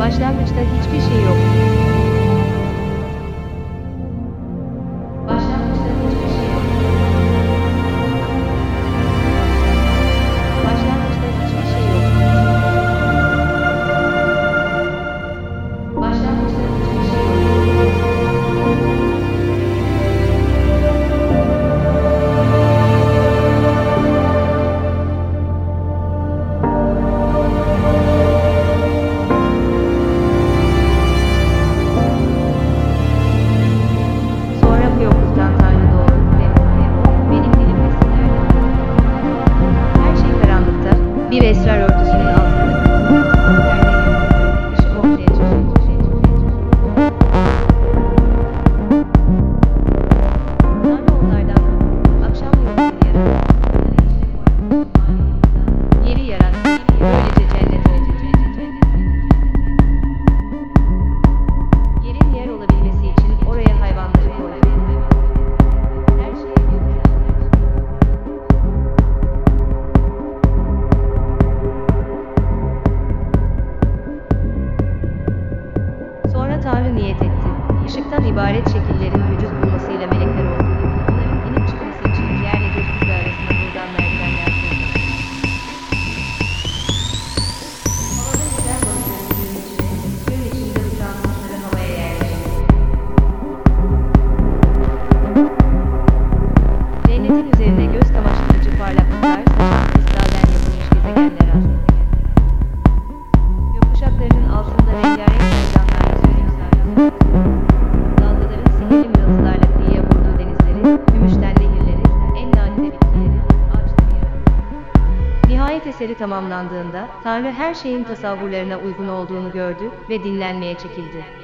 Başlangıçta hiçbir şey yok. niyet etti. Işıktan ibaret şekillerin Nihayet eseri tamamlandığında Tanrı her şeyin tasavvurlarına uygun olduğunu gördü ve dinlenmeye çekildi.